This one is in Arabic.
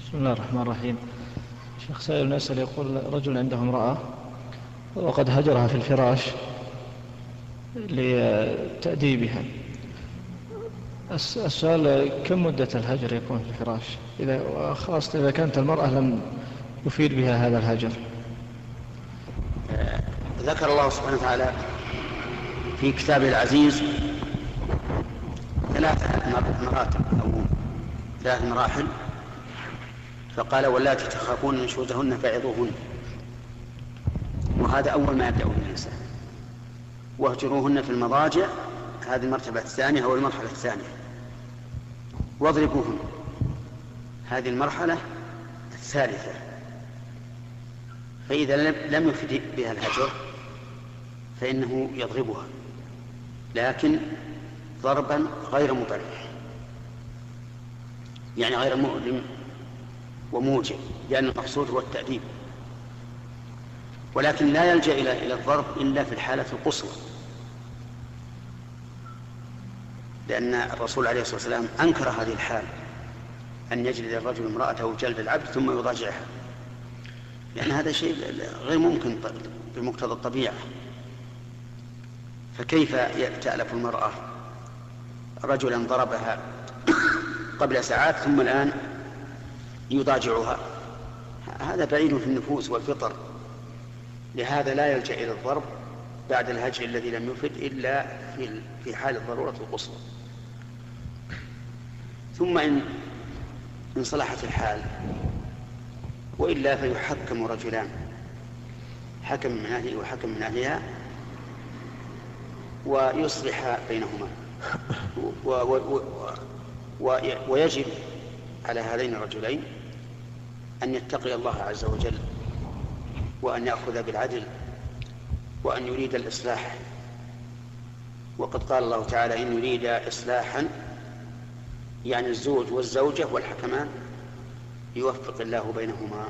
بسم الله الرحمن الرحيم. شيخ سائل يسأل يقول رجل عنده امرأة وقد هجرها في الفراش لتأديبها. السؤال كم مدة الهجر يكون في الفراش؟ إذا خاصة إذا كانت المرأة لم يفيد بها هذا الهجر. ذكر الله سبحانه وتعالى في كتابه العزيز ثلاث مراتب أو ثلاث مراحل. فقال واللاتي تخافون نشوزهن فعظوهن. وهذا أول ما يبدأ به الإنسان. واهجروهن في المضاجع هذه المرتبة الثانية أو المرحلة الثانية. واضربوهن. هذه المرحلة الثالثة. فإذا لم يفد بها الهجر فإنه يضربها. لكن ضربا غير مبرح. يعني غير مؤلم وموجب لأن المقصود هو التأديب. ولكن لا يلجأ إلى إلى الضرب إلا في الحالة القصوى. لأن الرسول عليه الصلاة والسلام أنكر هذه الحال أن يجلد الرجل امرأته جلد العبد ثم يضاجعها. لأن هذا شيء غير ممكن بمقتضى الطبيعة. فكيف تألف المرأة؟ رجلا ضربها قبل ساعات ثم الآن يضاجعها هذا بعيد في النفوس والفطر. لهذا لا يلجأ إلى الضرب بعد الهجر الذي لم يفد إلا في في حال الضرورة القصوى. ثم إن إن صلحت الحال وإلا فيحكم رجلان. حكم من أهله وحكم من أهلها ويصلح بينهما. و و و ويجب على هذين الرجلين أن يتقي الله عز وجل وأن يأخذ بالعدل وأن يريد الإصلاح. وقد قال الله تعالى إن يريد إصلاحا يعني الزوج والزوجة والحكمان يوفق الله بينهما.